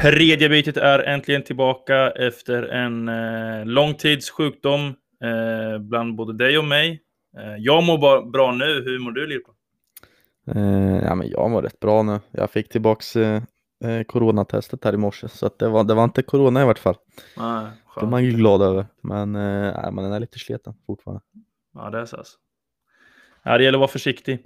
Tredje bytet är äntligen tillbaka efter en eh, lång tids sjukdom eh, bland både dig och mig. Eh, jag mår bara bra nu. Hur mår du Lirpa? Eh, ja, men jag mår rätt bra nu. Jag fick tillbaks eh, eh, coronatestet här i morse så att det, var, det var inte corona i vart fall. Nej, Det är man ju glad över. Men eh, nej, man är lite sliten fortfarande. Ja, det är så. Alltså. Ja, det gäller att vara försiktig.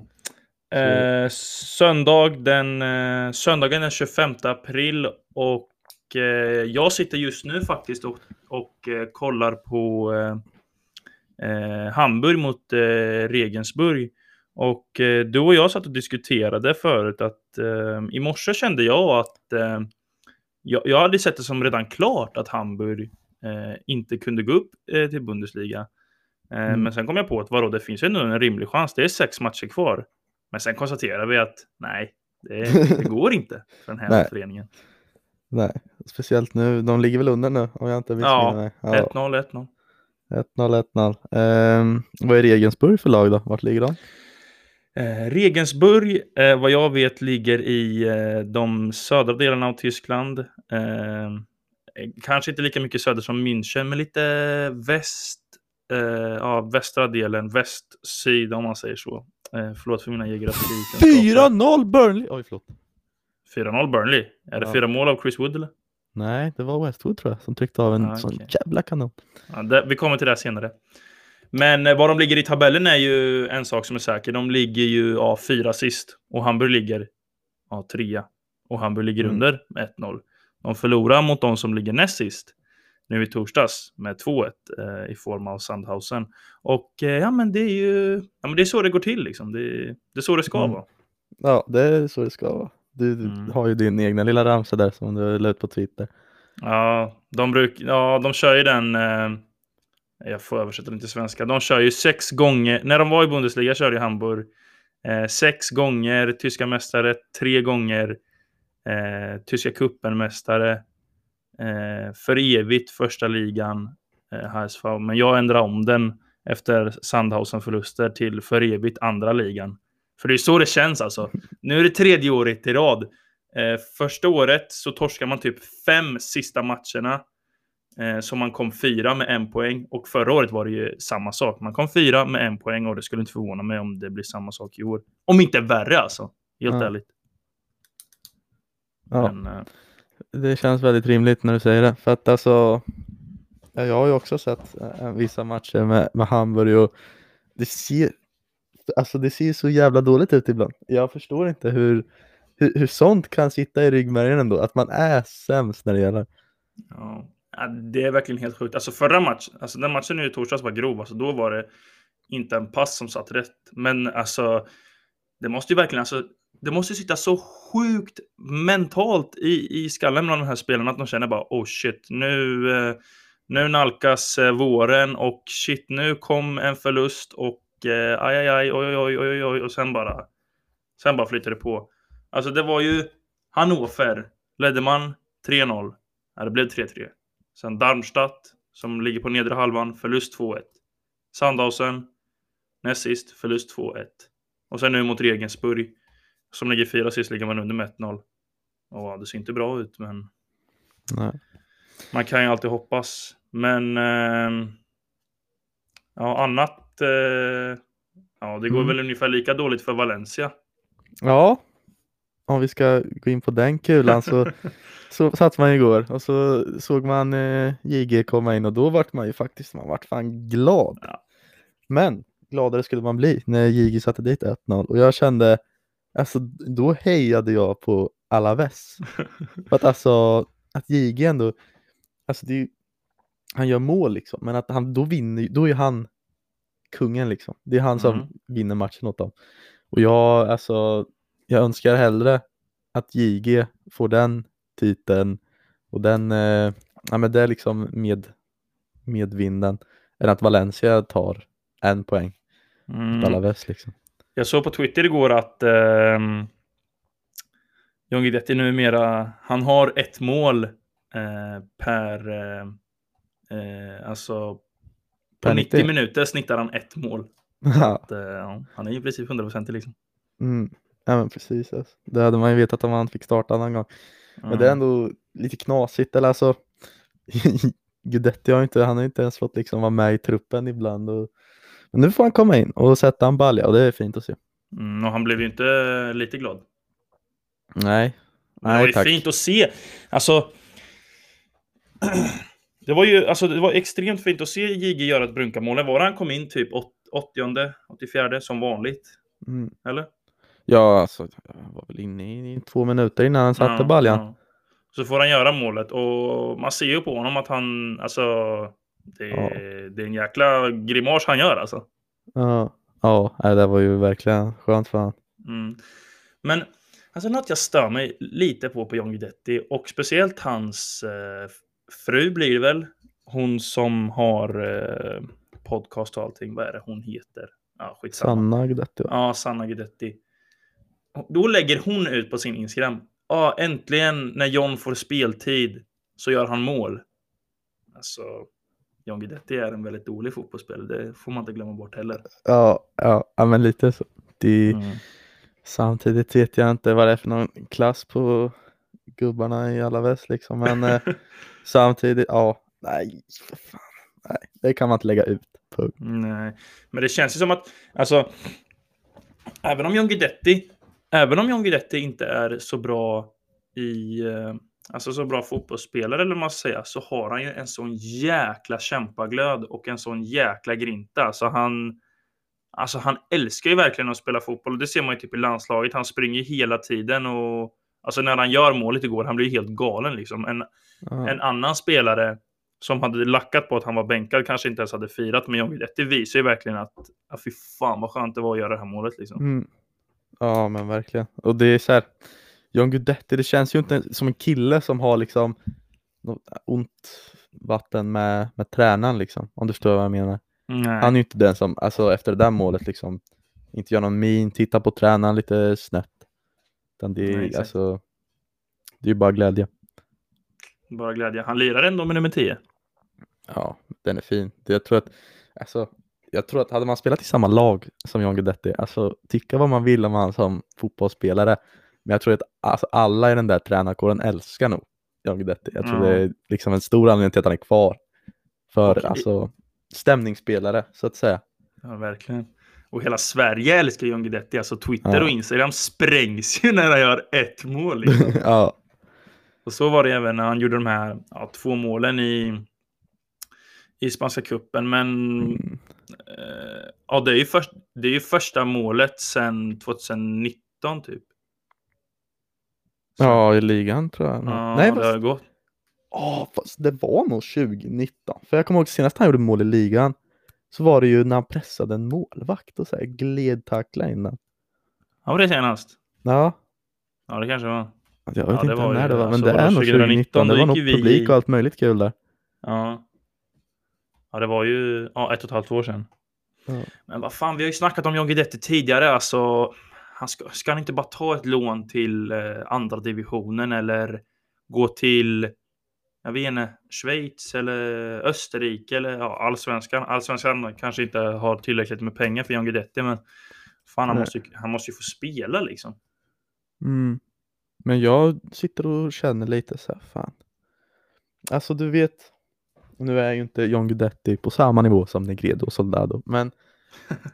Eh, söndag den, eh, söndagen den 25 april och eh, jag sitter just nu faktiskt och, och eh, kollar på eh, eh, Hamburg mot Regensburg. Och du och jag satt och diskuterade förut att i morse kände jag att jag, jag hade sett det som redan klart att Hamburg inte kunde gå upp till Bundesliga. Mm. Men sen kom jag på att vadå, det finns ju ändå en rimlig chans. Det är sex matcher kvar. Men sen konstaterar vi att nej, det, det går inte för den här Nej. föreningen. Nej, speciellt nu. De ligger väl under nu om jag inte missminner Ja, mig. 1-0, 1-0. 1-0, 1-0. Ehm, vad är Regensburg för lag då? Vart ligger de? Eh, Regensburg, eh, vad jag vet, ligger i eh, de södra delarna av Tyskland. Eh, kanske inte lika mycket söder som München, men lite väst, eh, ja, västra delen, väst-syd om man säger så. Eh, förlåt för mina geografikunskaper. 4-0 Burnley! Oj, förlåt. 4-0 Burnley. Är det Ja. fyra mål av Chris Wood eller? Nej, det var Westwood tror jag som tryckte av en Ah, sån jävla kanon. Ja, det, vi kommer till det senare. Men eh, var de ligger i tabellen är ju en sak som är säker. De ligger ju ja, fyra sist och Hamburg ligger ja, trea. Och Hamburg ligger Mm. under med 1-0. De förlorar mot de som ligger näst sist nu i torsdags med 2-1 eh, i form av Sandhausen. Och eh, ja, men det är ju ja, men det är så det går till liksom. Det, det är så det ska Mm. vara. Ja, det är så det ska vara. Du, Mm. har ju din egna lilla ramsa där som du la ut på Twitter. Ja, de, bruk, ja, de kör ju den... Eh, jag får översätta den till svenska. De kör ju sex gånger... När de var i Bundesliga körde ju Hamburg eh, sex gånger tyska mästare, tre gånger eh, tyska cupen-mästare. Eh, för evigt första ligan eh, HSV. Men jag ändrar om den efter Sandhausen-förluster till för evigt andra ligan. För det är så det känns alltså. Nu är det tredje året i rad. Eh, första året så torskar man typ fem sista matcherna. Eh, så man kom fyra med en poäng. Och förra året var det ju samma sak. Man kom fyra med en poäng och det skulle inte förvåna mig om det blir samma sak i år. Om inte värre alltså. Helt Ja. ärligt. Ja, Men, eh, det känns väldigt rimligt när du säger det. För att alltså, jag har ju också sett eh, vissa matcher med, med Hamburg och det ser, alltså det ser så jävla dåligt ut ibland. Jag förstår inte hur, hur, hur sånt kan sitta i ryggmärgen ändå, att man är sämst när det gäller. Ja, Ja, det är verkligen helt sjukt. Alltså förra matchen, alltså den matchen nu i torsdags var grov. Alltså då var det inte en pass som satt rätt. Men alltså, det måste ju verkligen, alltså, det måste ju sitta så sjukt mentalt i, i skallen bland de här spelarna att de känner bara oh shit, nu, eh, nu nalkas eh, våren och shit, nu kom en förlust och eh, aj, aj, aj, oj, oj, oj, oj, oj, och sen bara, sen bara flyter det på. Alltså det var ju Hannover, ledde man 3-0. Ja, det blev 3-3. Sen Darmstadt, som ligger på nedre halvan, förlust 2-1. Sandhausen, näst sist, förlust 2-1. Och sen nu mot Regensburg, som ligger fyra sist, ligger man under med 1-0. Och det ser inte bra ut, men Nej. man kan ju alltid hoppas. Men ehm, ja, annat. eh, ja, det går Mm. väl ungefär lika dåligt för Valencia. Ja, om vi ska gå in på den kulan så, så satt man igår och så såg man eh, JG komma in och då vart man ju faktiskt, man vart fan glad. Ja. Men gladare skulle man bli när JG satte dit 1-0 och jag kände, alltså då hejade jag på Alaves. För att alltså, att JG ändå, alltså det är ju, han gör mål liksom, men att han, då vinner, då är han kungen liksom. Det är han som Mm. vinner matchen åt dem. Och jag, alltså, jag önskar hellre att JG får den titeln och den, eh, ja men det är liksom med, medvinden än att Valencia tar en poäng Mm. Alaves liksom. Jag såg på Twitter igår att um, John Guidetti numera, han har ett mål eh, per, eh, eh, alltså på Per 90 90. minuter snittar han ett mål. Att, eh, han är ju i princip 100% liksom. mm. ja men precis. Alltså. Det hade man ju vetat om han fick starta någon gång. Men det är Mm. ändå, lite knasigt, eller alltså Gudetti har inte, han har inte ens fått liksom vara med i truppen ibland och, nu får han komma in och sätta en balja och det är fint att se. Mm, och han blev ju inte lite glad. Nej, det var ju tack. fint att se. Alltså. Det var ju alltså, det var extremt fint att se JG göra ett brunkamål. Var han kom in typ 80, 84 som vanligt? Mm. Eller? Ja, alltså jag var väl inne i, i två minuter innan han satte Ja, baljan. ja. Så får han göra målet och man ser ju på honom att han, alltså, det, Ja. det är en jäkla grimas han gör alltså. Ja, ja, det var ju verkligen skönt för honom. Mm. Men alltså något jag stör mig lite på på John Guidetti och speciellt hans eh, fru blir det väl. Hon som har eh, podcast och allting. Vad är det hon heter? Ja, skitsamma. Sanna Gudetti va? Ja, Sanna Guidetti. Då lägger hon ut på sin Instagram. Ja, äntligen när John får speltid så gör han mål. Alltså, John Guidetti är en väldigt dålig fotbollsspelare. Det får man inte glömma bort heller. Ja, ja, ja men lite så. Det, Mm. Samtidigt vet jag inte vad det är för någon klass på gubbarna i alla väst liksom. Men eh, samtidigt, ja, nej, för fan. Nej, det kan man inte lägga ut. Punkt. Nej, men det känns ju som att, alltså, även om John Guidetti, även om John Guidetti inte är så bra i, eh, alltså så bra fotbollsspelare eller man ska säga, så har han ju en sån jäkla kämpaglöd och en sån jäkla grinta. Alltså han, alltså han älskar ju verkligen att spela fotboll och det ser man ju typ i landslaget. Han springer hela tiden och alltså när han gör målet igår, han blir ju helt galen liksom. En, Ja. en annan spelare som hade lackat på att han var bänkad kanske inte ens hade firat. Men John Guidetti visar ju verkligen att ja, fy fan vad skönt det var att göra det här målet. Liksom. Mm. Ja, men verkligen. Och det är så här, John Guidetti, det känns ju inte som en kille som har liksom något ont vatten med, med tränaren liksom, om du förstår vad jag menar. Nej. Han är ju inte den som, alltså efter det där målet liksom, inte gör någon min, tittar på tränaren lite snett. Utan det är Nej, alltså, det är bara glädje. Bara glädje. Han lirar ändå med nummer 10. Ja, den är fin. Jag tror att, alltså, jag tror att hade man spelat i samma lag som John Guidetti, alltså tycka vad man vill om han som fotbollsspelare, men jag tror att alltså, alla i den där tränarkåren älskar nog John Guidetti. Jag tror Ja. det är liksom en stor anledning till att han är kvar. För i- alltså stämningsspelare, så att säga. Ja, verkligen. Och hela Sverige älskar John Guidetti. Alltså Twitter Ja. och Instagram sprängs ju när han gör ett mål. Liksom. ja, och så var det även när han gjorde de här ja, två målen i, i Spanska cupen. Men mm, eh, ja, det, är ju först, det är ju första målet sedan 2019 typ. Ja, i ligan tror jag. Ja, Nej, det fast, har gått. ja, fast det var nog 2019. För jag kommer ihåg senast han gjorde mål i ligan, så var det ju när han pressade en målvakt och så här gled tackla innan. Ja, var det senast? Ja, Ja, det kanske var. Jag vet Ja, inte när det var, men alltså, det är nog 2019, 2019. Det var nog vi publik och allt möjligt kul där. Ja. Ja, det var ju ja, ett och ett halvt år sedan. Ja. Men vad fan, vi har ju snackat om John Guidetti tidigare. Alltså, han ska, ska han inte bara ta ett lån till eh, andra divisionen eller gå till, jag vet inte, Schweiz eller Österrike eller ja, allsvenskan. Allsvenskan kanske inte har tillräckligt med pengar för John Guidetti, men fan, han Nej. måste, han måste ju få spela liksom. Mm. Men jag sitter och känner lite så här, fan. Alltså du vet, nu är ju inte John Guidetti på samma nivå som Negredo och Soldado, men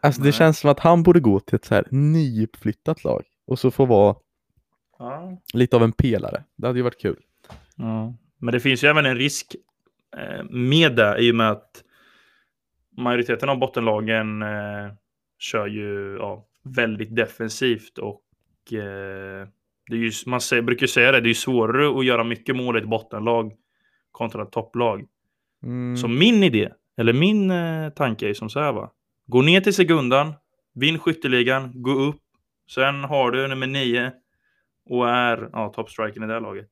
alltså det känns som att han borde gå till ett så här nyuppflyttat lag och så få vara Ja. lite av en pelare. Det hade ju varit kul. Ja, men det finns ju även en risk eh, med det i och med att majoriteten av bottenlagen eh, kör ju ja, väldigt defensivt och eh, det är ju, man säger, brukar säga det, det är ju svårare att göra mycket mål i ett bottenlag kontra ett topplag. Mm. Så min idé, eller min eh, tanke är som så här va. Gå ner till segundan, vinn skytteligan, gå upp. Sen har du nummer nio och är ja, toppstrikern i det här laget.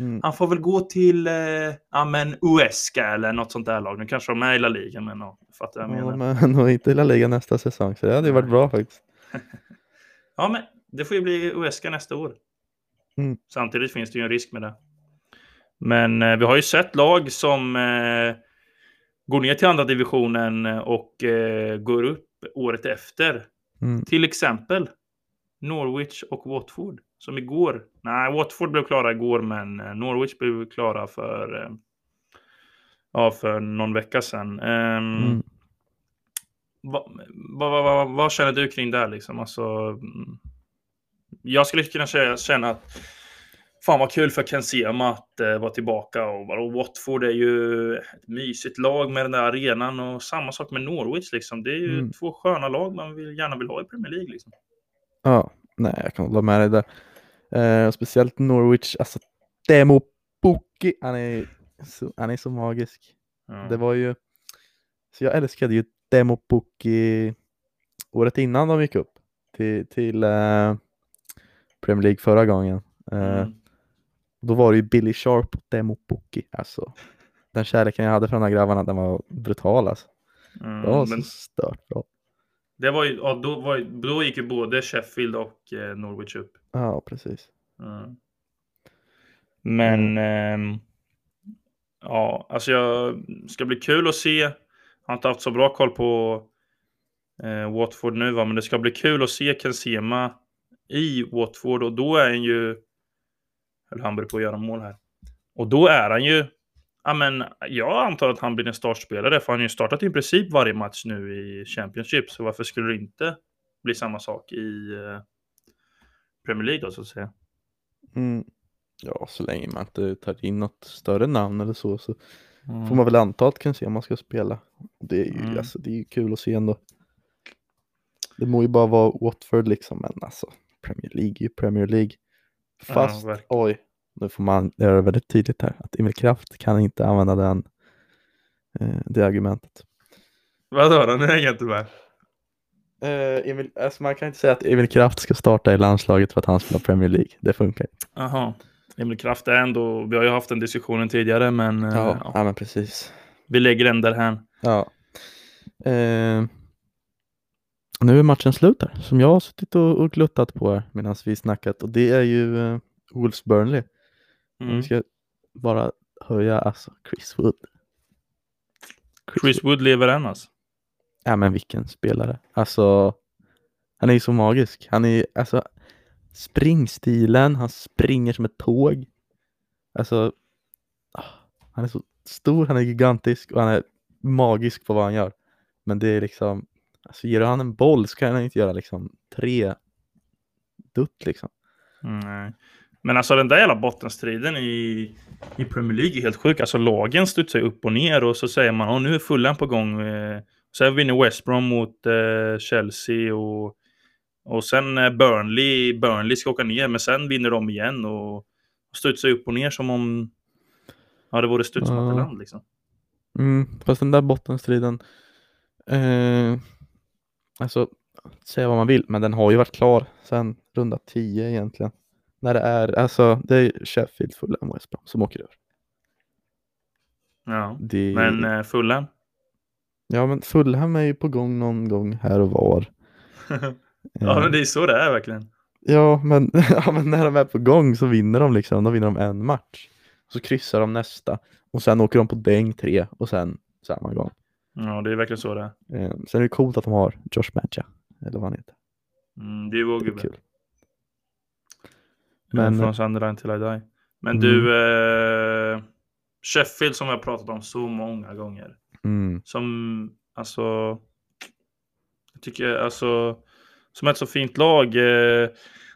Mm. Han får väl gå till eh, ja, men Uesca eller något sånt där lag. Nu kanske de är i La Liga, men ja, fattar jag Ja, menar. men nog inte i La Liga nästa säsong, så det hade ju varit bra faktiskt. Ja, men det får ju bli Uesca nästa år. Mm. Samtidigt finns det ju en risk med det. Men eh, vi har ju sett lag som eh, går ner till andra divisionen och eh, går upp året efter. Mm. Till exempel Norwich och Watford Som igår. Nej, Watford blev klara igår, men eh, Norwich blev klara för, eh, ja, för någon vecka sedan. Um, Mm. vad, vad, vad, vad känner du kring det här liksom? Alltså, mm, jag skulle kunna kä- känna att fan vad kul för Ken Sema att eh, vara tillbaka och, och Watford är ju ett mysigt lag med den där arenan och samma sak med Norwich liksom. Det är ju Mm. två sköna lag man vill, gärna vill ha i Premier League liksom. Ja, nej, jag kan hålla med dig där. Eh, speciellt Norwich, alltså Demo Pukki, han är, så, han är så magisk. Ja. Det var ju, så jag älskade ju Demo Pukki året innan de gick upp till, till eh, Premier League förra gången. Eh, Mm. Då var det ju Billy Sharp och Demo Pukki, alltså. Den kärleken jag hade för de här grabbarna, den var brutal alltså. Mm, Det var men så stört bra. det var ju, ja, då, var, då gick ju både Sheffield och eh, Norwich upp. Ja, precis. Mm. Men ehm, ja, alltså jag ska bli kul att se. Jag har inte haft så bra koll på eh, Watford nu, va? men det ska bli kul att se Ken Sema i Watford och då är han ju. Eller börjar på att göra mål här. Och då är han ju. Ja, men jag antar att han blir en startspelare, för han har ju startat i princip varje match nu i Championship, så varför skulle det inte bli samma sak i eh, Premier League då, så att säga? Mm. Ja, så länge man inte tar in något större namn eller så, så Mm. får man väl anta att kan se om man ska spela. Det är ju, Mm. alltså, det är ju kul att se ändå. Det må ju bara vara Watford liksom, men alltså Premier League är ju Premier League. Ja, Fast, verkligen. oj, nu får man göra det väldigt tydligt här att Emil Kraft kan inte använda den, eh, det argumentet. Vadå då? Nu hänger jag inte med. Eh, Emil, alltså man kan inte säga att Emil Kraft ska starta i landslaget för att han spelar Premier League. Det funkar inte. Jaha. Emil Kraft är ändå, vi har ju haft den diskussionen tidigare, men eh, Ja, ja, ja men precis. vi lägger den där här. Ja. Eh, nu är matchen slut där, som jag har suttit och, och gluttat på här medan vi snackat och det är ju eh, Wolves Burnley. Mm. Vi ska bara höja alltså Chris Wood. Chris Wood lever än alltså. Ja men vilken spelare. Alltså, han är ju så magisk. Han är alltså springstilen, han springer som ett tåg. Alltså, ah, han är så stor, han är gigantisk och han är magisk på vad han gör. Men det är liksom, alltså ger han en boll så kan han inte göra liksom tre dutt liksom. Nej. Men alltså den där jävla bottenstriden i, i Premier League är helt sjuk. Alltså lagen studsar upp och ner och så säger man att nu är fullan på gång. Eh, sen vinner West Brom mot eh, Chelsea och, och sen eh, Burnley, Burnley ska åka ner men sen vinner de igen och, och studsar upp och ner som om ja, det vore studsmatteland liksom. Mm, fast den där bottenstriden, eh, alltså säga vad man vill, men den har ju varit klar sedan runda 10 egentligen. När det är, alltså det är Sheffield, Fulham och West Brom som åker över. Ja. Det, Men eh, fullan? Ja men Fulham är ju på gång någon gång här och var. ja men det är så det är verkligen. ja, men, ja men när de är på gång så vinner de liksom, då vinner de en match. Så kryssar de nästa och sen åker de på däng tre och sen samma gång. Ja det är verkligen så det är. Eh, sen är det coolt att de har Josh Madja, eller vad han heter. Mm, det är vår gubbe. kul. Men, Men- från Sunderland till I die. Men Mm. du, eh, Sheffield som har pratat om så många gånger. Mm. Som, alltså, jag tycker alltså, som ett så fint lag. Eh,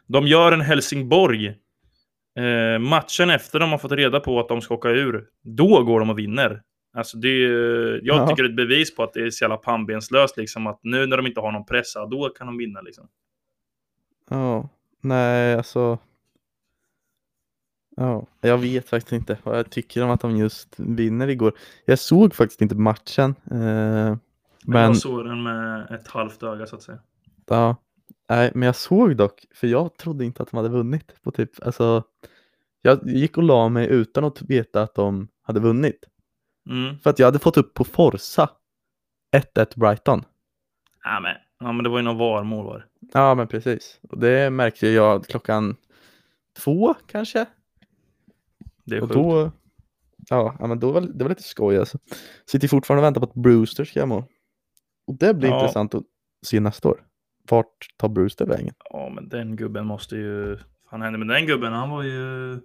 de gör en Helsingborg. Eh, matchen efter de har fått reda på att de ska åka ur, då går de och vinner. Alltså det, är- jag Ja. tycker det är ett bevis på att det är så jävla pannbenslöst liksom. Att nu när de inte har någon pressa, då kan de vinna liksom. Ja, nej alltså. Ja, jag vet faktiskt inte vad jag tycker om att de just vinner igår. Jag såg faktiskt inte matchen. Eh, Men men jag såg den med ett halvt öga så att säga. ja, nej, men jag såg dock, för jag trodde inte att de hade vunnit på typ, alltså. Jag gick och la mig utan att veta att de hade vunnit. Mm. För att jag hade fått upp på Forza 1-1 Brighton. Ja, men, ja, men det var ju någon VAR-mål var. Ja, men precis. Och det märkte jag klockan två kanske. Det är Och sjukt. då, ja, men då var det var lite skoj alltså. Sitter fortfarande och väntar på att Brewster ska göra mål. Och det blir Ja. intressant att se nästa år. Vart tar Brewster vägen? Ja, men den gubben måste ju fan hände med den gubben? Han var ju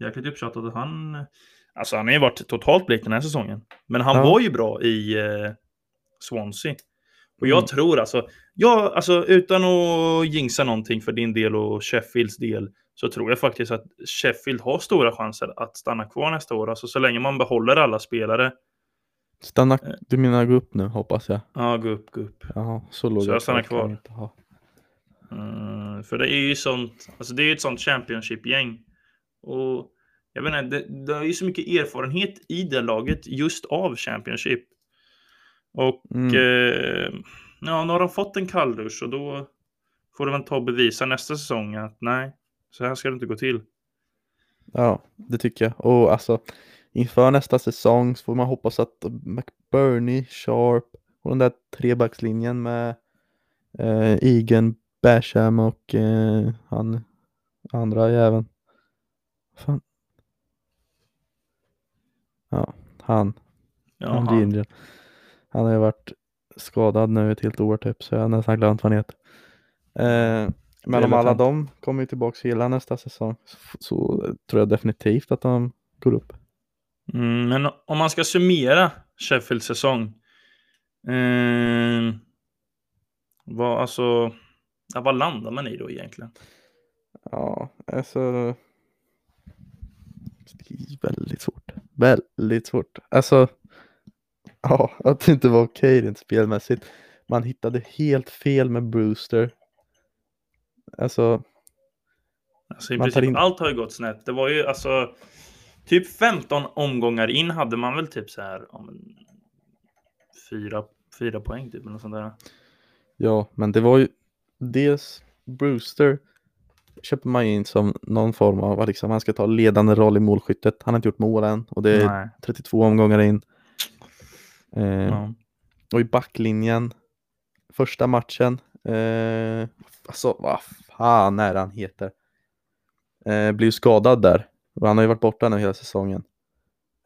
jäkligt uppskattad. Han, alltså han har ju varit totalt blek den här säsongen. Men han Ja. var ju bra i eh, Swansea. Och jag Mm. tror alltså, ja, alltså utan att jinxa någonting för din del och Sheffields del, så tror jag faktiskt att Sheffield har stora chanser att stanna kvar nästa år. Alltså så länge man behåller alla spelare. Stanna, Eh. du menar gå upp nu hoppas jag. Ja, gå upp, gå upp. Jaha, så låg Så jag stannar kvar. Mm, för det är ju sånt, alltså det är ju ett sånt Championship-gäng. Och jag inte, det, det är ju så mycket erfarenhet i det laget just av Championship. Och Mm. eh, ja, nu har de fått en kalldusch och då får de väl ta och bevisa nästa säsong att nej, så här ska det inte gå till. Ja, det tycker jag. Och alltså inför nästa säsong så får man hoppas att McBurney, Sharp och den där trebackslinjen med eh, Egan, Basham och eh, han andra jäveln. Fan. Ja, han. Ja, han Ginger. Han har ju varit skadad nu ett helt år typ så jag har nästan glömt vad han heter. Eh, men om alla de kommer ju tillbaks hela nästa säsong så, tror jag definitivt att de går upp. mm, men om man ska summera Sheffields säsong. Eh, vad, alltså, vad landar man i då egentligen? Ja, alltså. Väldigt svårt. Väldigt svårt. Alltså. Ja, att det inte var okej rent spelmässigt. Man hittade helt fel med Brewster. Alltså, Alltså i princip in- allt har ju gått snett. Det var ju alltså typ 15 omgångar in hade man väl typ så här om fyra, fyra poäng typ eller sånt där. ja, men det var ju dels Brewster köper man in som någon form av, liksom, han ska ta ledande roll i målskyttet. Han har inte gjort mål än och det är Nej. 32 omgångar in. Eh, Ja. Och i backlinjen, första matchen, eh, alltså vad fan är han heter? Eh, blir ju skadad där och han har ju varit borta nu hela säsongen.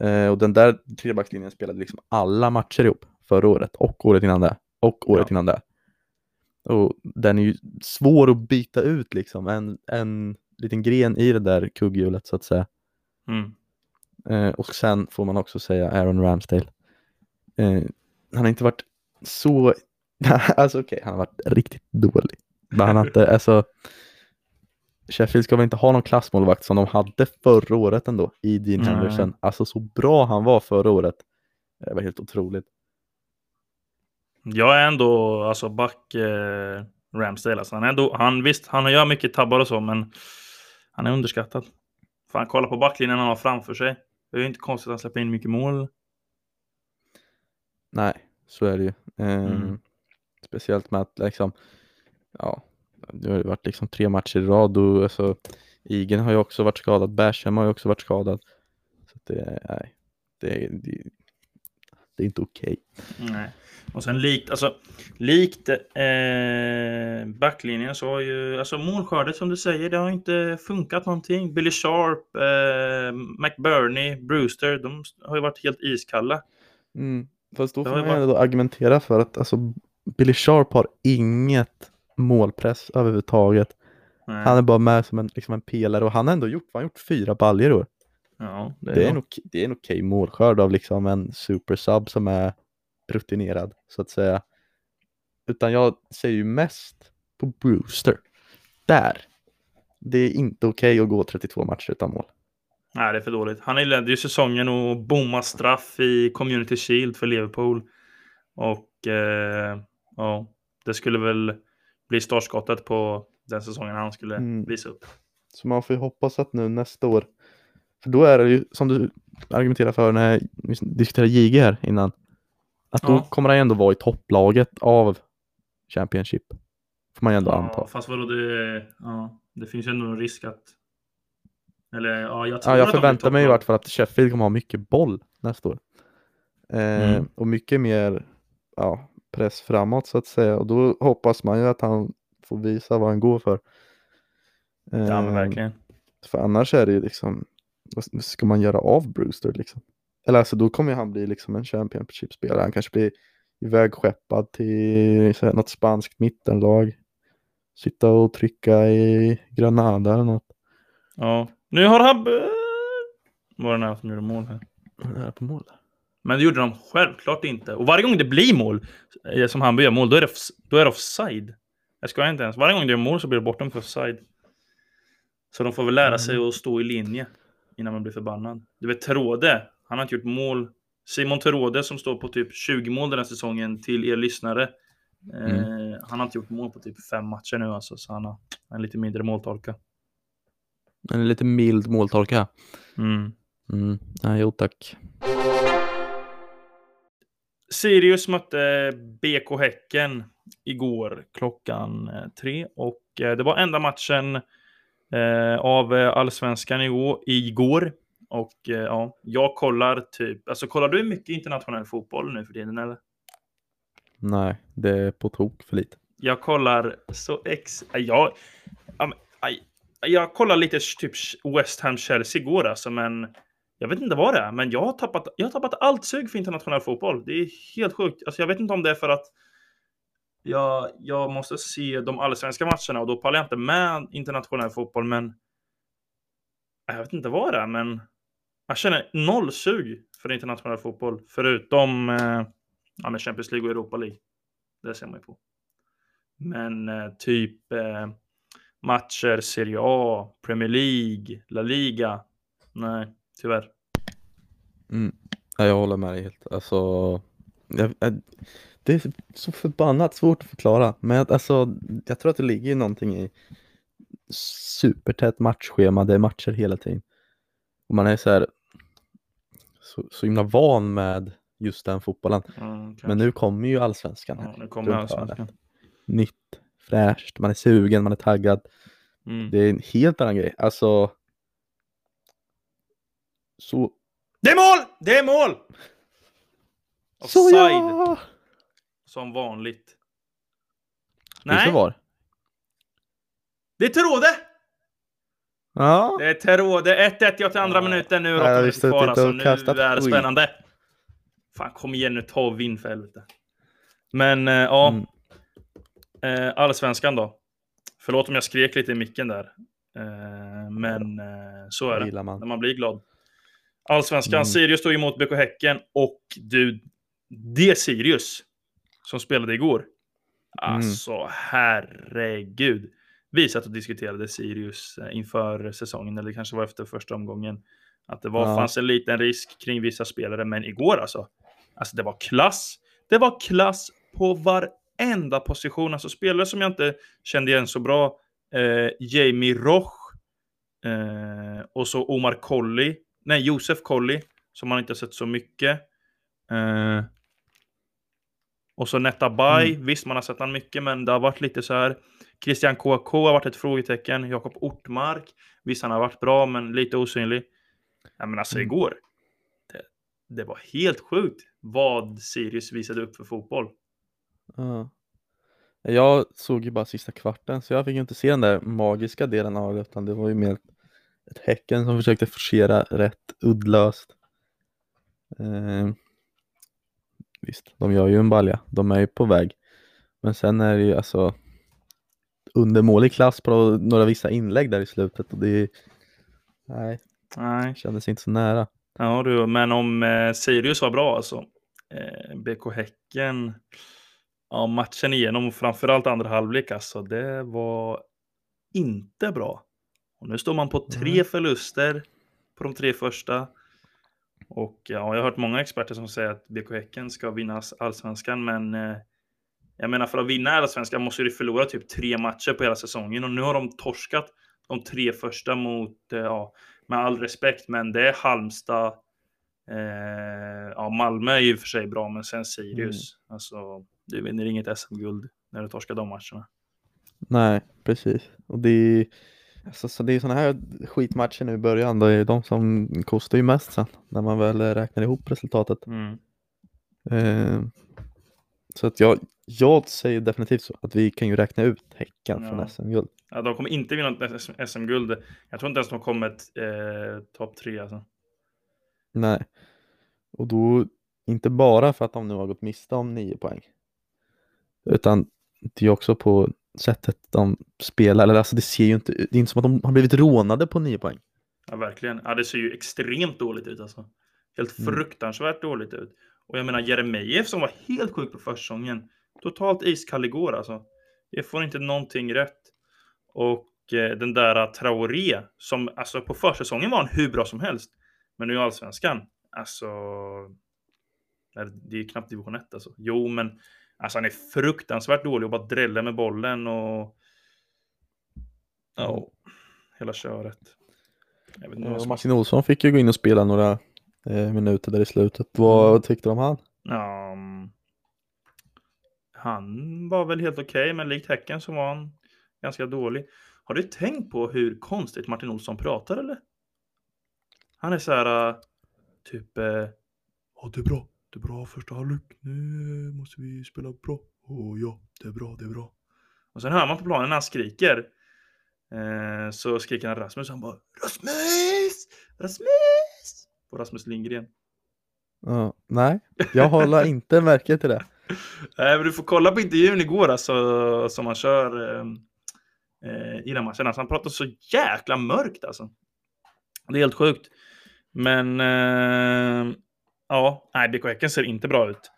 Eh, och den där trebackslinjen spelade liksom alla matcher ihop förra året och året innan det och året Ja. innan det. Och den är ju svår att byta ut liksom, en, en liten gren i det där kugghjulet så att säga. Mm. Eh, och sen får man också säga Aaron Ramsdale. Eh, han har inte varit så, alltså okej, han har varit riktigt dålig. Men han har inte, alltså Sheffield ska väl inte ha någon klassmålvakt som de hade förra året ändå i Dean Nej. Henderson. Alltså så bra han var förra året. Det var helt otroligt. Jag är ändå alltså back eh, Ramsdale. Alltså, han, är ändå, han, visst, han gör mycket tabbar och så, men han är underskattad. Fan, kolla på backlinjen han har framför sig. Det är ju inte konstigt att han släpper in mycket mål. Nej, så är det ju. Eh, Mm. Speciellt med att liksom, ja, det har varit liksom tre matcher i rad och alltså, Igen har ju också varit skadad, Basham har ju också varit skadad. Så det, nej, det, det, det är inte okej. Nej. Och sen likt, alltså, likt eh, backlinjen så har ju, alltså målskördet som du säger, det har inte funkat någonting. Billy Sharp, eh, McBurney, Brewster, de har ju varit helt iskalla. Mm. Fast då får man ju ändå argumentera för att alltså, Billy Sharp har inget målpress överhuvudtaget. Nej. Han är bara med som en, liksom en pelare och han har ändå gjort, han har gjort fyra baljor i år. Ja, det, Det är, en okej, det är en okej målskörd av liksom en supersub som är rutinerad så att säga. Utan jag säger ju mest på Brewster. Där. Det är inte okej att gå 32 matcher utan mål. Nej, det är för dåligt. Han ledde ju säsongen och bommade straff i Community Shield för Liverpool. Och eh, ja, det skulle väl bli startskottet på den säsongen han skulle Mm. visa upp. Så man får ju hoppas att nu nästa år, för då är det ju som du argumenterar för när vi diskuterade JG här innan, att då Ja. kommer han ändå vara i topplaget av Championship. Får man ju ändå anta. Ja, fast vadå, det, ja, det finns ju ändå en risk att... Eller ja, jag tror Ja, jag förväntar mig i vart fall att Sheffield kommer ha mycket boll nästa år. Eh, Mm. Och mycket mer ja, press framåt så att säga. Och då hoppas man ju att han får visa vad han går för. Ja, men Eh, verkligen. För annars är det ju liksom, vad ska man göra av Brewster liksom? Eller alltså då kommer han bli liksom en Championship-spelare. Han kanske blir ivägskeppad till så här, något spanskt mittenlag. sitta och trycka i Granada eller något. Ja. Nu har Habbe... Var det nära som gjorde mål här? Det på mål? Men det gjorde de självklart inte. Och varje gång det blir mål, eh, som Hammarby gör mål, då är det, off- då är det offside. Jag ska inte ens. Varje gång det är mål så blir det bortom för offside. Så de får väl lära sig att stå i linje innan man blir förbannad. Du vet Terode, han har inte gjort mål. Simon Terode som står på typ 20 mål den här säsongen till er lyssnare. Eh, han har inte gjort mål på typ fem matcher nu alltså, så han har en lite mindre måltorka. En lite mild måltolka. Mm. Mm. Nej, jo tack. Sirius mötte BK Häcken igår klockan eh, tre och eh, det var enda matchen eh, av eh, allsvenskan igår, igår. Och eh, ja, jag kollar typ, alltså kollar du mycket internationell fotboll nu för tiden eller? Nej, det är på tok för lite. Jag kollar så ex... Jag, ja, men, aj, jag kollar lite typ West Ham Chelsea igår alltså, men jag vet inte vad det är, men jag har tappat, jag har tappat allt sug för internationell fotboll. Det är helt sjukt. Alltså, jag vet inte om det är för att jag, jag måste se de allsvenska matcherna och då pallar jag inte med internationell fotboll, men jag vet inte vad det är, men jag känner noll sug för internationell fotboll, förutom eh, ja, med Champions League och Europa League. Det ser man ju på. Men eh, typ eh, matcher, Serie A, Premier League, La Liga. Nej, tyvärr. Mm. Ja, jag håller med dig helt. Alltså, jag, jag, det är så förbannat svårt att förklara. Men alltså, jag tror att det ligger någonting i supertätt matchschema. Det är matcher hela tiden. Och man är så här så, så himla van med just den fotbollen. Mm, Men nu kommer ju allsvenskan. ja, här. nu kommer allsvenskan. Nytt, fräscht, man är sugen, man är taggad. Mm. Det är en helt annan grej. Alltså, så... Det är mål! Det är mål! Så Offside, ja! Som vanligt. Nej. Nej, var. det är Terode! Ja. Det är Terode. 1-1 ja till andra Ja. minuten. Nu är Jag suttit kvar. Alltså, nu är det spännande. Fan, kom igen nu. Ta och vinn för helvete. Men eh, ja, Mm. eh, allsvenskan då. Förlåt om jag skrek lite i micken där. Eh, men så är Det det. man. När man blir glad. Allsvenskan. Mm. Sirius stod emot BK Häcken. Och du, det Sirius som spelade igår. Mm. Alltså, herregud. Vi satt och diskuterade Sirius eh, inför säsongen, eller kanske var efter första omgången. Att det var, Ja. fanns en liten risk kring vissa spelare, men igår alltså. Alltså det var klass. Det var klass på varenda position. Alltså spelare som jag inte kände igen så bra. Eh, Jamie Roch. Eh, och så Omar Colley. Nej, Josef Colley. Som man inte har sett så mycket. Eh, och så Netta Bay. Mm. Visst, man har sett han mycket, men det har varit lite så här. Christian KK har varit ett frågetecken. Jakob Ortmark. Visst, han har varit bra, men lite osynlig. Ja, men alltså Mm. igår. Det, det var helt sjukt vad Sirius visade upp för fotboll. Ja. Jag såg ju bara sista kvarten så jag fick ju inte se den där magiska delen av det utan det var ju mer ett Häcken som försökte forcera rätt uddlöst. Eh, visst, de gör ju en balja, de är ju på väg. Men sen är det ju alltså undermålig klass på några vissa inlägg där i slutet och det nej, Nej. kändes inte så nära. Ja du, men om eh, Sirius var bra alltså. Eh, BK Häcken. Ja, matchen igenom och framförallt andra halvlek alltså. Det var inte bra. Och nu står man på tre Nej. förluster på de tre första. Och ja, jag har hört många experter som säger att BK Häcken ska vinna allsvenskan, men eh, jag menar för att vinna allsvenskan måste du förlora typ tre matcher på hela säsongen och nu har de torskat de tre första mot, eh, ja, med all respekt, men det är Halmstad. Eh, ja, Malmö är ju för sig bra, men sen Sirius. Alltså, du vinner inget SM-guld när du torskar de matcherna. Nej, precis. Och det alltså, så det är sådana här skitmatcher nu i början, det är de som kostar ju mest sen när man väl räknar ihop resultatet. Mm. Eh, så att jag, jag säger definitivt så att vi kan ju räkna ut Häcken Ja. från SM-guld. Ja, de kommer inte vinna SM-guld. Jag tror inte ens de kommer eh, topp tre. Alltså. Nej. Och då, inte bara för att de nu har gått miste om nio poäng. Utan det är också på sättet de spelar. Eller alltså det ser ju inte Det är inte som att de har blivit rånade på nio poäng. Ja, verkligen. Ja, det ser ju extremt dåligt ut alltså. Helt Mm. fruktansvärt dåligt ut. Och jag menar Jeremejeff som var helt sjuk på försäsongen. Totalt iskall igår alltså. Jag får inte någonting rätt. Och eh, den där Traoré som alltså på försäsongen var han hur bra som helst. Men nu i allsvenskan, alltså. Det är knappt division 1 alltså. Jo, men alltså han är fruktansvärt dålig och bara dräller med bollen och. Ja, hela köret. Jag Eh, Martin Olsson fick ju gå in och spela några eh, minuter där i slutet. Vad Mm. tyckte du om han? Ja, mm, han var väl helt okej, men likt Häcken så var han ganska dålig. Har du tänkt på hur konstigt Martin Olsson pratar eller? Han är så här, äh, typ, eh, ja det är bra, det är bra första halvlek, nu måste vi spela bra. Åh ja, det är bra, det är bra. Och sen hör man på planen när han skriker, eh, så skriker han Rasmus, han bara Rasmus! Rasmus! På Rasmus Lindgren. Ja, nej, jag håller inte märke till det. Nej, men du får kolla på intervjun igår alltså, som han kör eh, eh, i den matchen. Alltså, han pratar så jäkla mörkt alltså. Det är helt sjukt. Men eh, ja, nej, BK Häcken ser inte bra ut.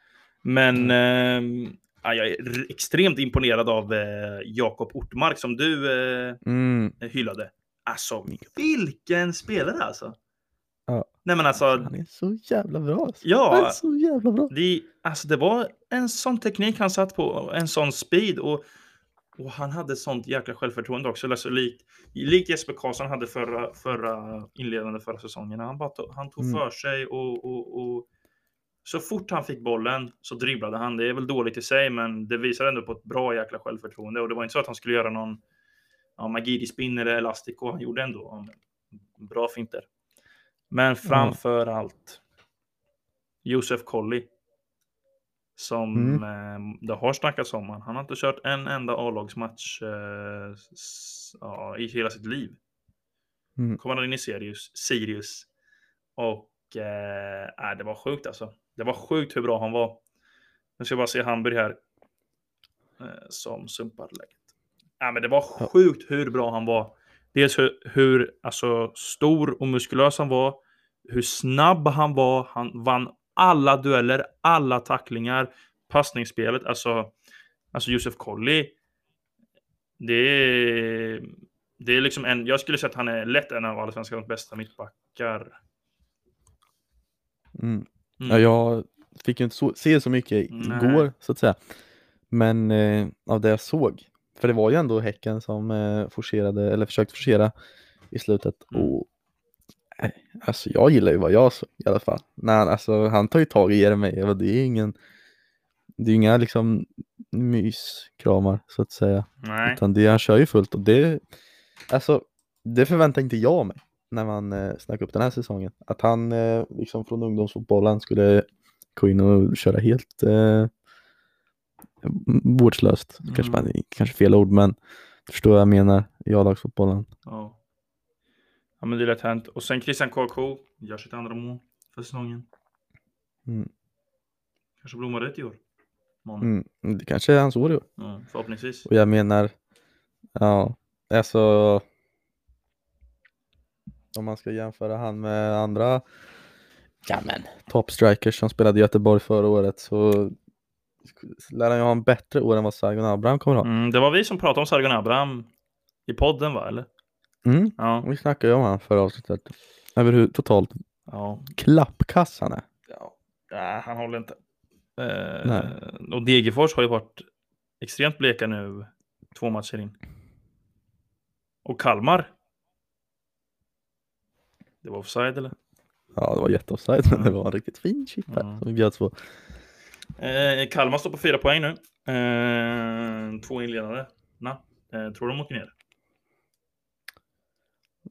Men eh, ja, jag är extremt imponerad av eh, Jakob Ortmark som du eh, Mm, hyllade. Alltså, vilken spelare alltså. Ja. Nej, men alltså, han är så jävla bra. Alltså. Ja. Han är så jävla bra. Det, alltså det var en sån teknik han satt på, en sån speed och, och han hade sånt jäkla självförtroende också. Alltså likt, likt Jesper Karlsson hade förra, förra inledande förra säsongen. Han, bara tog, han tog Mm. för sig och, och, och så fort han fick bollen så dribblade han. Det är väl dåligt i sig, men det visar ändå på ett bra jäkla självförtroende. Och det var inte så att han skulle göra någon ja, magi-spin eller elastico. Han gjorde ändå bra finter. Men framför allt Josef Colley. Som Mm. eh, det har snackats om. Han har inte kört en enda A-lagsmatch eh, ja, i hela sitt liv. Mm. Kom han in i Sirius, Sirius. Och eh, äh, det var sjukt alltså. Det var sjukt hur bra han var. Nu ska jag bara se Hamburg här. Eh, som sumpar läget. Ja, men det var sjukt hur bra han var. Dels hur, hur alltså, stor och muskulös han var. Hur snabb han var. Han vann alla dueller, alla tacklingar, passningsspelet. Alltså, alltså Josef Colley. Det är, det är liksom en, jag skulle säga att han är lätt en av allsvenskans bästa mittbackar. Mm. Mm. Ja, jag fick ju inte så, se så mycket igår så att säga. Men eh, av det jag såg, för det var ju ändå Häcken som eh, forcerade, eller försökte forcera i slutet. Mm. Och alltså jag gillar ju vad jag såg i alla fall. Nej, alltså han tar ju tag i Jeremejeff och det är ingen, det är inga liksom myskramar så att säga. Nej. Utan det, han kör ju fullt och det, alltså det förväntar inte jag mig när man eh, snackar upp den här säsongen. Att han eh, liksom från ungdomsfotbollen skulle gå in och köra helt eh, vårdslöst. Kanske, Mm. bara, kanske fel ord men du förstår vad jag menar i A-lagsfotbollen. Ja. Ja, men det är lätt hänt. Och sen Christian KK gör sitt andra mål för säsongen. Mm. Kanske blommar ut i år. Måndag. Mm. Det kanske är hans år i år. Ja, förhoppningsvis. Och jag menar, ja, alltså om man ska jämföra han med andra ja, men, toppstrikers som spelade i Göteborg förra året så lär han ju ha en bättre år än vad Sargon Abraham kommer ha. Mm, det var vi som pratade om Sargon Abraham i podden va, eller? Mm. Ja. Vi snackade ju om han förra avsnittet. Över hur totalt ja. klappkass han är. ja. Nej, han håller inte. Eh, Nej. och Degerfors har ju varit extremt bleka nu två matcher in. Och Kalmar. Det var offside eller? Ja, det var jätteoffside men det var en riktigt fin chip här Mm. som vi bjöds på. Eh, Kalmar står på fyra poäng nu. Eh, två inledande. Na, eh, tror de åker ner?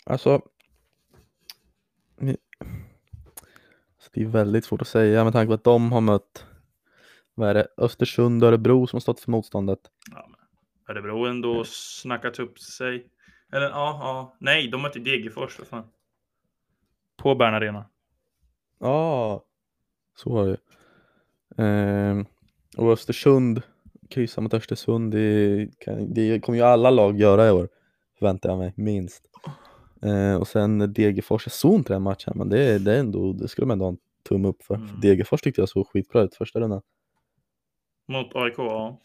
Alltså, alltså det är väldigt svårt att säga med tanke på att de har mött vad är det, Östersund och Örebro som har stått för motståndet. Ja, men Örebro ändå snackat upp sig. Eller ja, ja. Nej, de mötte Degerfors för fan. På Bern Arena. Ja, så var det. Ehm, och Östersund kryssa mot Östersund, det, kan, det kommer ju alla lag göra i år, förväntar jag mig, minst. Eh, och sen Degerfors, jag såg inte den matchen, men det, det, är ändå, det skulle man ändå ha en tumme upp för. Mm. för Degerfors tyckte jag såg skitbra ut första rundan. Mot AIK, ja.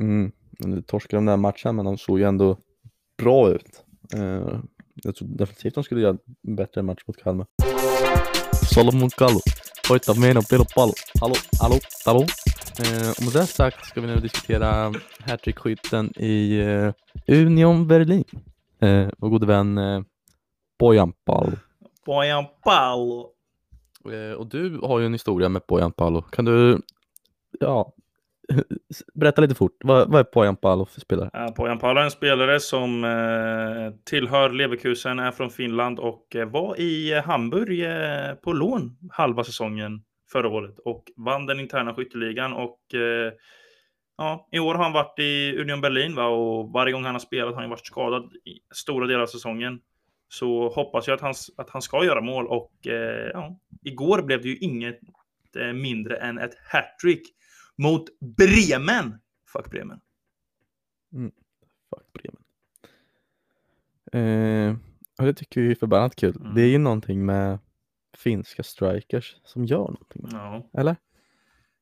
Mm. Nu torskade de den matchen, men de såg ju ändå bra ut. Eh, jag tror definitivt de skulle göra en bättre match mot Kalmar. Solomon Kallo, hoitaa meidän pelo pallo. Hallå, hallå, hallå. Eh, och med det sagt ska vi nu diskutera hattrickskytten i eh, Union Berlin. Eh, vår gode vän eh, Bojan Pallo. Bojan Pallo. Eh, och du har ju en historia med Bojan Pallo. Kan du, ja, berätta lite fort. Vad, vad är Bojan Pallo för spelare? Ja, Pojan Pallo är en spelare som eh, tillhör Leverkusen, är från Finland och eh, var i Hamburg eh, på lån halva säsongen förra året och vann den interna skytteligan och eh, ja, i år har han varit i Union Berlin va? och varje gång han har spelat har han varit skadad i stora delar av säsongen. Så hoppas jag att han, att han ska göra mål och eh, ja, igår blev det ju inget eh, mindre än ett hattrick mot Bremen. Fuck Bremen. Fuck Bremen. Eh, och det tycker vi är förbannat kul. Mm. Det är ju någonting med finska strikers som gör någonting. Ja. Eller?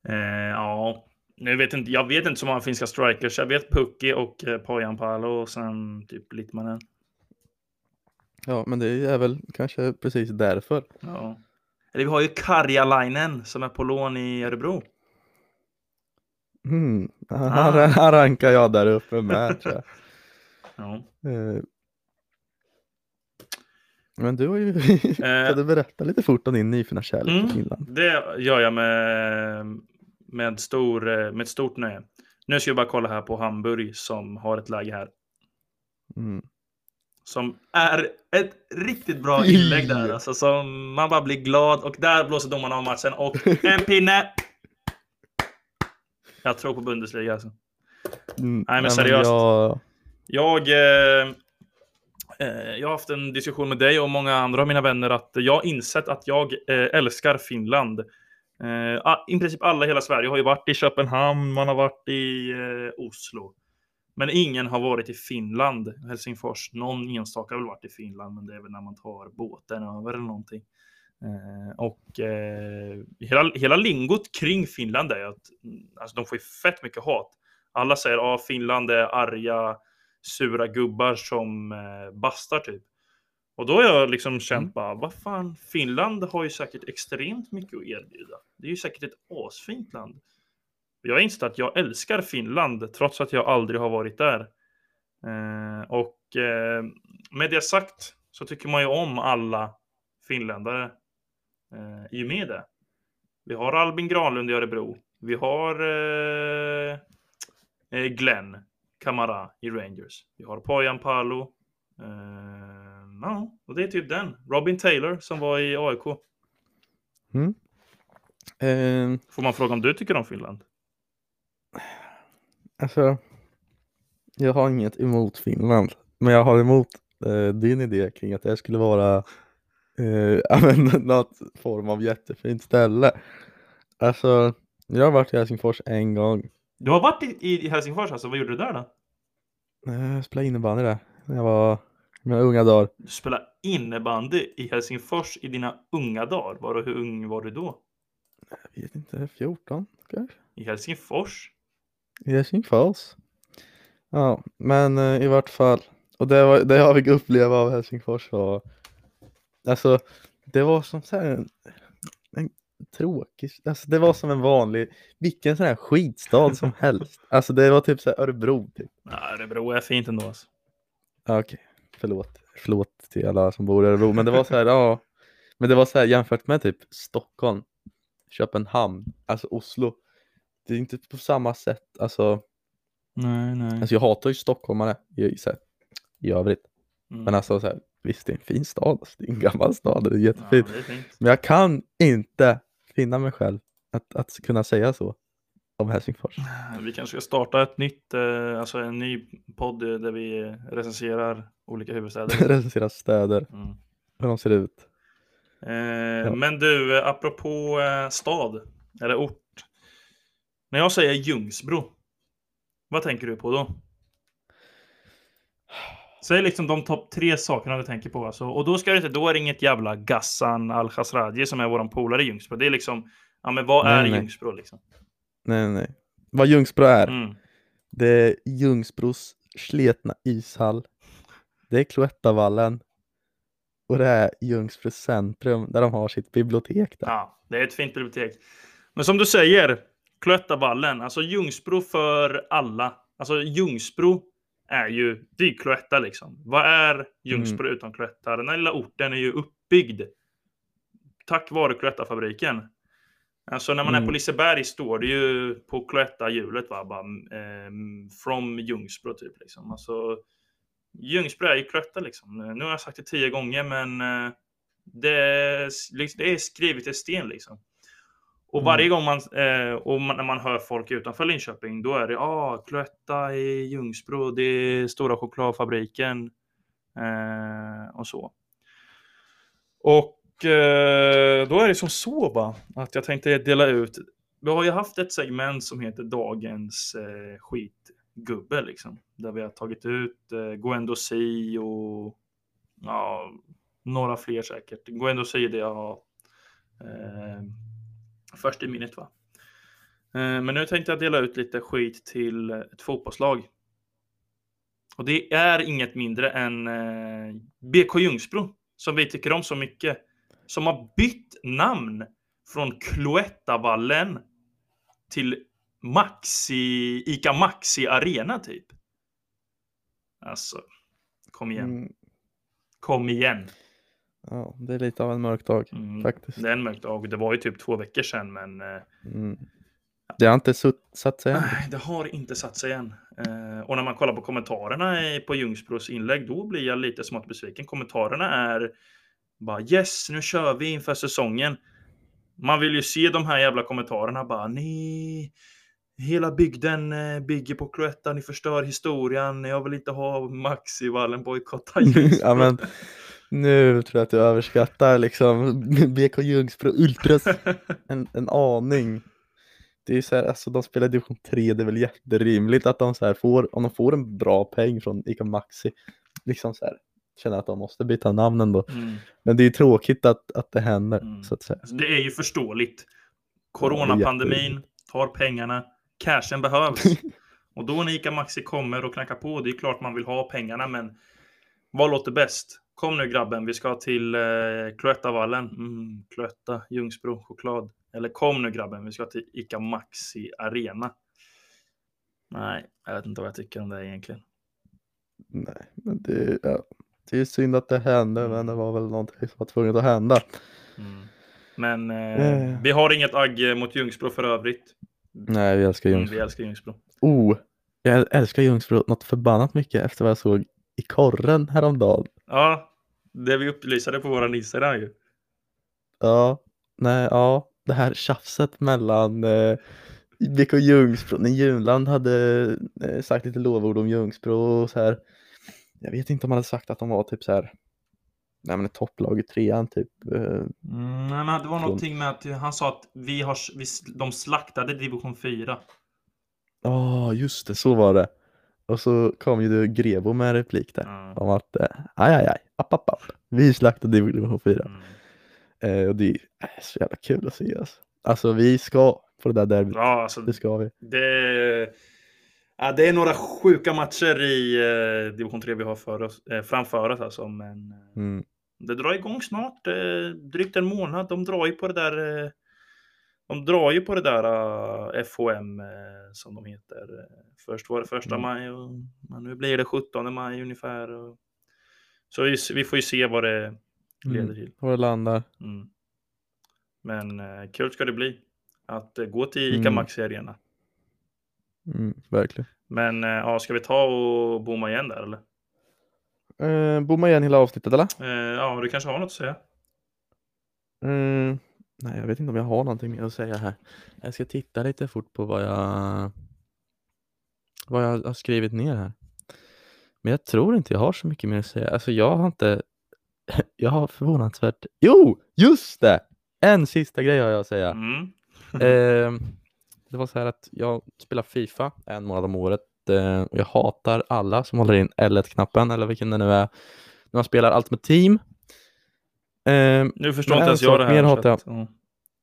Eh, ja, jag vet, inte, jag vet inte så många finska strikers. Jag vet Pukki och eh, Pojan Palo och sen typ Littmanen. Ja, men det är väl kanske precis därför. Ja. Eller vi har ju Karjalainen som är på lån i Örebro. Mm. Ah. Han, han rankar jag där uppe med tror jag. Ja. Eh, Men du har ju, Eh, kan du berätta lite fort om din nyfunna kärlek Mm. till Finland? Det gör jag med, med, stor, eh, med ett stort nöje. Nu ska vi bara kolla här på Hamburg som har ett läge här. Mm. Som är ett riktigt bra inlägg där. Alltså, som man bara blir glad och där blåser domarna av matchen och en pinne. Jag tror på Bundesliga alltså. Mm. men seriöst. Jag, Jag, eh, eh, jag har haft en diskussion med dig och många andra av mina vänner att jag har insett att jag eh, älskar Finland. Eh, I princip alla i hela Sverige har ju varit i Köpenhamn, man har varit i Oslo. Men ingen har varit i Finland, Helsingfors. Någon enstaka har väl varit i Finland, men det är väl när man tar båten över eller någonting. Eh, och eh, hela, hela lingot kring Finland är att alltså, de får ju fett mycket hat. Alla säger att ah, Finland är arga, sura gubbar som eh, bastar typ. Och då har jag liksom känt Mm. bara, vad fan, Finland har ju säkert extremt mycket att erbjuda. Det är ju säkert ett asfint land. Jag har insett att jag älskar Finland trots att jag aldrig har varit där. Eh, och eh, med det sagt så tycker man ju om alla finländare eh, i och med det. Vi har Albin Granlund i Örebro. Vi har eh, Glenn Kamara i Rangers. Vi har Pojan Palo. Ja, och det är typ den. Robin Taylor som var i AIK. eh, Får man fråga om du tycker om Finland? Alltså, jag har inget emot Finland, men jag har emot eh, din idé kring att det skulle vara eh, något form av jättefint ställe. Alltså, jag har varit i Helsingfors en gång. Du har varit i, i Helsingfors alltså, vad gjorde du där då? Eh, Jag spelade innebandy där när jag var i mina unga dagar. Du spelade innebandy i Helsingfors i dina unga dagar. Var du, hur ung var du då? Jag vet inte, 14 kanske? I Helsingfors? I Helsingfors. Ja, men eh, i vart fall. Och det, var, det jag fick uppleva av Helsingfors var Alltså, det var som så här en, en tråkig, alltså det var som en vanlig, vilken sån här skitstad som helst. Alltså det var typ så här Örebro typ. Nej, Örebro är fint ändå alltså. Ja, Okej, förlåt. Förlåt till alla som bor i Örebro, men det var så här, ja. Men det var så här jämfört med typ Stockholm, Köpenhamn, alltså Oslo. Det är inte på samma sätt, alltså, Nej, nej. alltså jag hatar ju stockholmare i, så här, i övrigt. Mm. Men alltså så här, visst det är en fin stad, alltså, det är en gammal stad, det är ja, jättefint. det är. Men jag kan inte finna mig själv att, att kunna säga så om Helsingfors. Vi kanske ska starta ett nytt, eh, alltså en ny podd där vi recenserar olika huvudstäder. Recensera städer, Mm. hur de ser ut. Eh, Men du, eh, apropå eh, stad eller ort. När jag säger Ljungsbro, Vad tänker du på då? Säg liksom de topp tre sakerna du tänker på. Alltså. Och då, ska det inte, då är det inget jävla Gassan Al-Khazraji som är våran polare i Ljungsbro. Det är liksom, ja men vad Nej, är nej. Ljungsbro liksom? Nej, nej, nej. Vad Ljungsbro är? Mm. Det är Ljungsbros sletna ishall. Det är Cloettavallen. Och det är Ljungsbro centrum där de har sitt bibliotek där. Ja, det är ett fint bibliotek. Men som du säger, Cloettavallen, alltså Ljungsbro för alla. Alltså Ljungsbro är ju, det är Cloetta liksom. Vad är Ljungsbro utan Cloetta? Den här lilla orten är ju uppbyggd tack vare Cloettafabriken. Alltså när man är på Mm. Liseberg står det ju på Cloetta-hjulet va, bara ehm, from Ljungsbro typ liksom. Alltså Ljungsbro är ju Cloetta liksom. Nu har jag sagt det tio gånger men eh, det är, liksom, det är skrivet i sten liksom. Och Mm. varje gång man, eh, och man, när man hör folk utanför Linköping, då är det ah, Cloetta i Ljungsbro, det är Stora chokladfabriken eh, och så. Och eh, då är det som så va, att jag tänkte dela ut. Vi har ju haft ett segment som heter Dagens eh, skitgubbe liksom. Där vi har tagit ut eh, Gwendo Si och ja, några fler säkert. Gwendo Si det jag har eh, först i minnet va. Eh, men nu tänkte jag dela ut lite skit till ett fotbollslag. Och det är inget mindre än eh, BK Ljungsbro som vi tycker om så mycket. Som har bytt namn från Cloettavallen till Maxi, Ica Maxi Arena typ. Alltså, kom igen. Mm, Kom igen. Ja, det är lite av en mörk dag Mm. faktiskt. Det är en mörk dag. Det var ju typ två veckor sedan, men eh, Mm. Det har inte satt sig än. nej, det har inte satt sig än. Eh, och när man kollar på kommentarerna på Ljungsbros inlägg, då blir jag lite smått besviken. Kommentarerna är bara yes, nu kör vi inför säsongen. Man vill ju se de här jävla kommentarerna bara nej. Hela bygden eh, bygger på Cloetta, ni förstör historien, jag vill inte ha Maxivallen, bojkotta Ljungsbro. ja, men, nu tror jag att du överskattar liksom BK Ljungsbro Ultras en, en aning. Det är ju så här, alltså de spelar division 3, det är väl jätterimligt att de så här får, om de får en bra peng från Ica Maxi, liksom så här, känner att de måste byta namn ändå. Mm. Men det är ju tråkigt att, att det händer, Mm. så att säga. Alltså, det är ju förståeligt. Coronapandemin tar pengarna. Cashen behövs. och då när Ica Maxi kommer och knackar på, det är klart man vill ha pengarna, men vad låter bäst? Kom nu grabben, vi ska till eh, Cloettavallen. Mm, Cloetta, Ljungsbro, choklad. Eller kom nu grabben, vi ska till Ica Maxi Arena. Nej, jag vet inte vad jag tycker om det egentligen. Nej, men det, ja, det är synd att det hände, Mm. men det var väl någonting som var tvunget att hända. Mm. Men eh, Eh. vi har inget agg mot Ljungsbro för övrigt. Nej, vi älskar Mm, Ljungsbro. vi älskar Ljungsbro. Oh, jag älskar Ljungsbro något förbannat mycket efter vad jag såg i korren häromdagen. Ja, det vi upplysade på våran Instagram ju. Ja, nej, ja, det här tjafset mellan eh, BK Ljungsbro, när Junland hade eh, sagt lite lovord om Ljungsbro och så här. Jag vet inte om han hade sagt att de var typ så här, nej men ett topplag i trean typ. Eh, Mm, nej, men det var någonting med att han sa att vi har, vi, de slaktade division 4. Ja, just det, så var det. Och så kom ju du Grebo med en replik där Ja. om att eh, aj, aj, aj, app, app, app. Vi slaktade division 4. Mm. Eh, och det är eh, så jävla kul att se alltså. Alltså vi ska på det där derbyt. Ja, alltså Det ska vi. det, ja, det är några sjuka matcher i eh, division 3 vi har för oss, eh, framför oss alltså. Men eh, Mm. det drar igång snart, eh, drygt en månad. De drar ju på det där eh, de drar ju på det där eh, FHM eh, som de heter. Eh, Först var det första Mm. maj och nu blir det 17 maj ungefär. Så vi, vi får ju se vad det leder Mm. till. Och det landar. Mm. Men kul ska det bli att gå till ICA Mm. Maxi Arena. Mm, verkligen. Men ja, ska vi ta och bomma igen där eller? Eh, bomma igen hela avsnittet eller? Eh, ja, du kanske har något att säga? Nej, jag vet inte om jag har någonting mer att säga här. Jag ska titta lite fort på vad jag, vad jag har skrivit ner här. Men jag tror inte jag har så mycket mer att säga. Alltså jag har inte, jag har förvånansvärt, jo, just det! En sista grej har jag att säga. Mm. Ehm, det var så här att jag spelar Fifa en månad om året eh, jag hatar alla som håller in L1-knappen eller vilken det nu är när man spelar Ultimate Team. Eh, Nu förstår inte en ens jag det här. mer hatar jag. ja.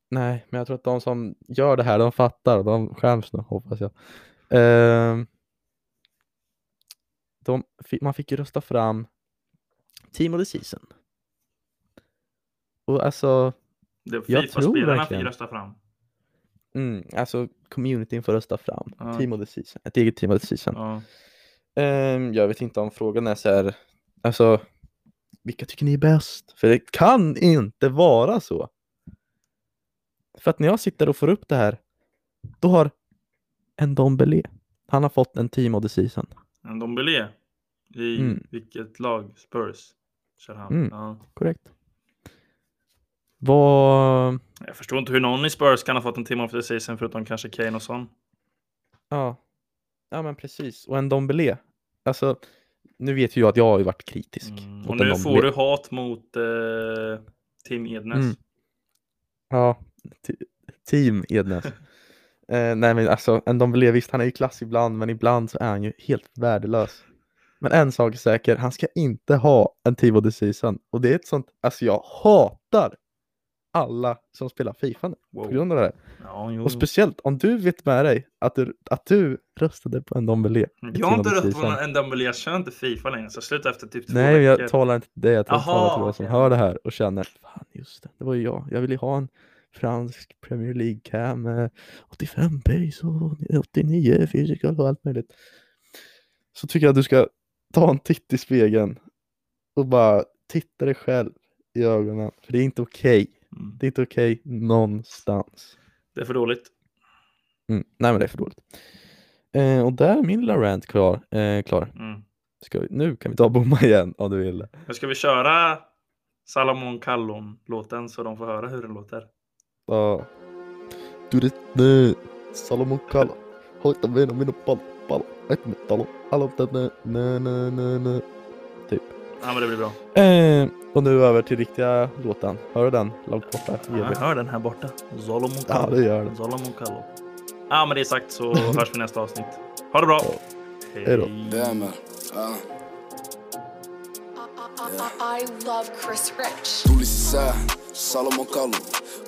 nej, men jag tror att de som gör det här, de fattar. De skäms nu, hoppas jag. Eh, de, man fick ju rösta fram Team of the Season. Och alltså, Det Jag tror fick verkligen. rösta fram. mm, alltså communityn får rösta fram Ja. Team of the Season. Ett eget Team of the Season. Ja. Ehm, jag vet inte om frågan är så här, alltså, vilka tycker ni är bäst? För det kan inte vara så. För att när jag sitter och får upp det här, då har en Dombele, han har fått en team of the season. En Dombele. I Mm. vilket lag? Spurs. Kör han. Mm. Ja. Korrekt. Vad, Jag förstår inte hur någon i Spurs kan ha fått en team of the season förutom kanske Kane och sån. ja, ja men precis. Och en Dombele, alltså, nu vet ju jag att jag har ju varit kritisk. Mm. Och nu får du hat mot eh, Tim Ednes. Mm. Ja, te- team Ednes. eh, nej men alltså, en Dombele, visst han är ju klass ibland, men ibland så är han ju helt värdelös. Men en sak är säker, han ska inte ha en team of the season. Och det är ett sånt, alltså jag hatar alla som spelar Fifa nu på Wow. grund av det här. Ja, jo. Och speciellt om du vet med dig att du, att du röstade på en Dombele. Jag har inte röstat på en Dombele, jag kör inte Fifa längre så jag slutar efter typ två Nej, veckor. jag talar inte till dig, jag talar Jaha, till de som hör det här och känner Fan just det, det var ju jag. Jag ville ju ha en fransk Premier League-cam med 85 pace och 89 physical och allt möjligt. Så tycker jag att du ska ta en titt i spegeln och bara titta dig själv i ögonen. För det är inte okej. Mm. Det är inte okej någonstans. Det är för dåligt. Mm. Nej men det är för dåligt. Eh, och där är min lilla rant klar. Eh, klar. Mm. Ska vi, nu kan vi ta bomma igen om du vill. Men ska vi köra Salomon Kallon-låten så de får höra hur den låter? Ja. Du det, det, Salomon Kalla. Hoita mena minun palo, palo. Ett med talo. Alla tänne, nä, nä, nä, nä. Typ. Ja, men det blir bra. Eh, och nu över till riktiga låten. Hör du den? Långt borta. Ja, vi hör den här borta. Solomon Ja, Kallo. det gör den. Solomon Kallo. Ja, men det är sagt så hörs vi nästa avsnitt. Ha det bra! Ja. Hej då. I, love Chris Rich. tuli sisään, Salomon kalu.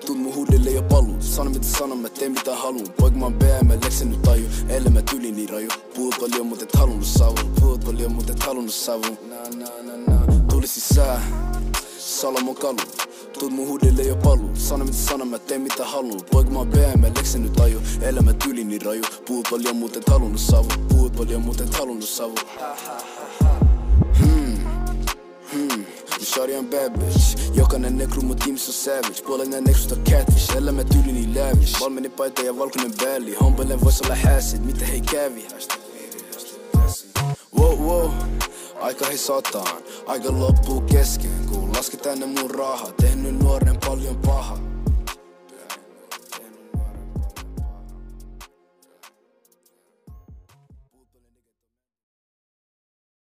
Tuut mun huudille ja palu. Sano mitä sanon, mä teen mitä haluun. Poika mä oon BM, leksen nyt taju. Ellei mä tyli niin raju. Puhut paljon, mut et halunnut savun. Puhut paljon, mut et halunnut savun. Tuli sisään, Salomon kalu. Tuut mun huudille ja palu. Sano mitä sanon, mä teen mitä haluun. Poika mä oon BM, leksen nyt taju. Ellei mä tyli niin raju. Puhut paljon, mut et halunnut savun. Puhut paljon, mut et halunnut savun. Shawty on bad bitch. Jokainen nekru mun tiimissä on savage. Puolinen nekrusta catfish Elämä tyyli niin lavish Valmeni paita ja valkoinen bälli Hompelen vois olla häsit, mitä hei kävi Wow, wow, aika hei sataan Aika loppuu kesken Kun lasketaan ne mun rahat Tehnyt nuoren paljon pahaa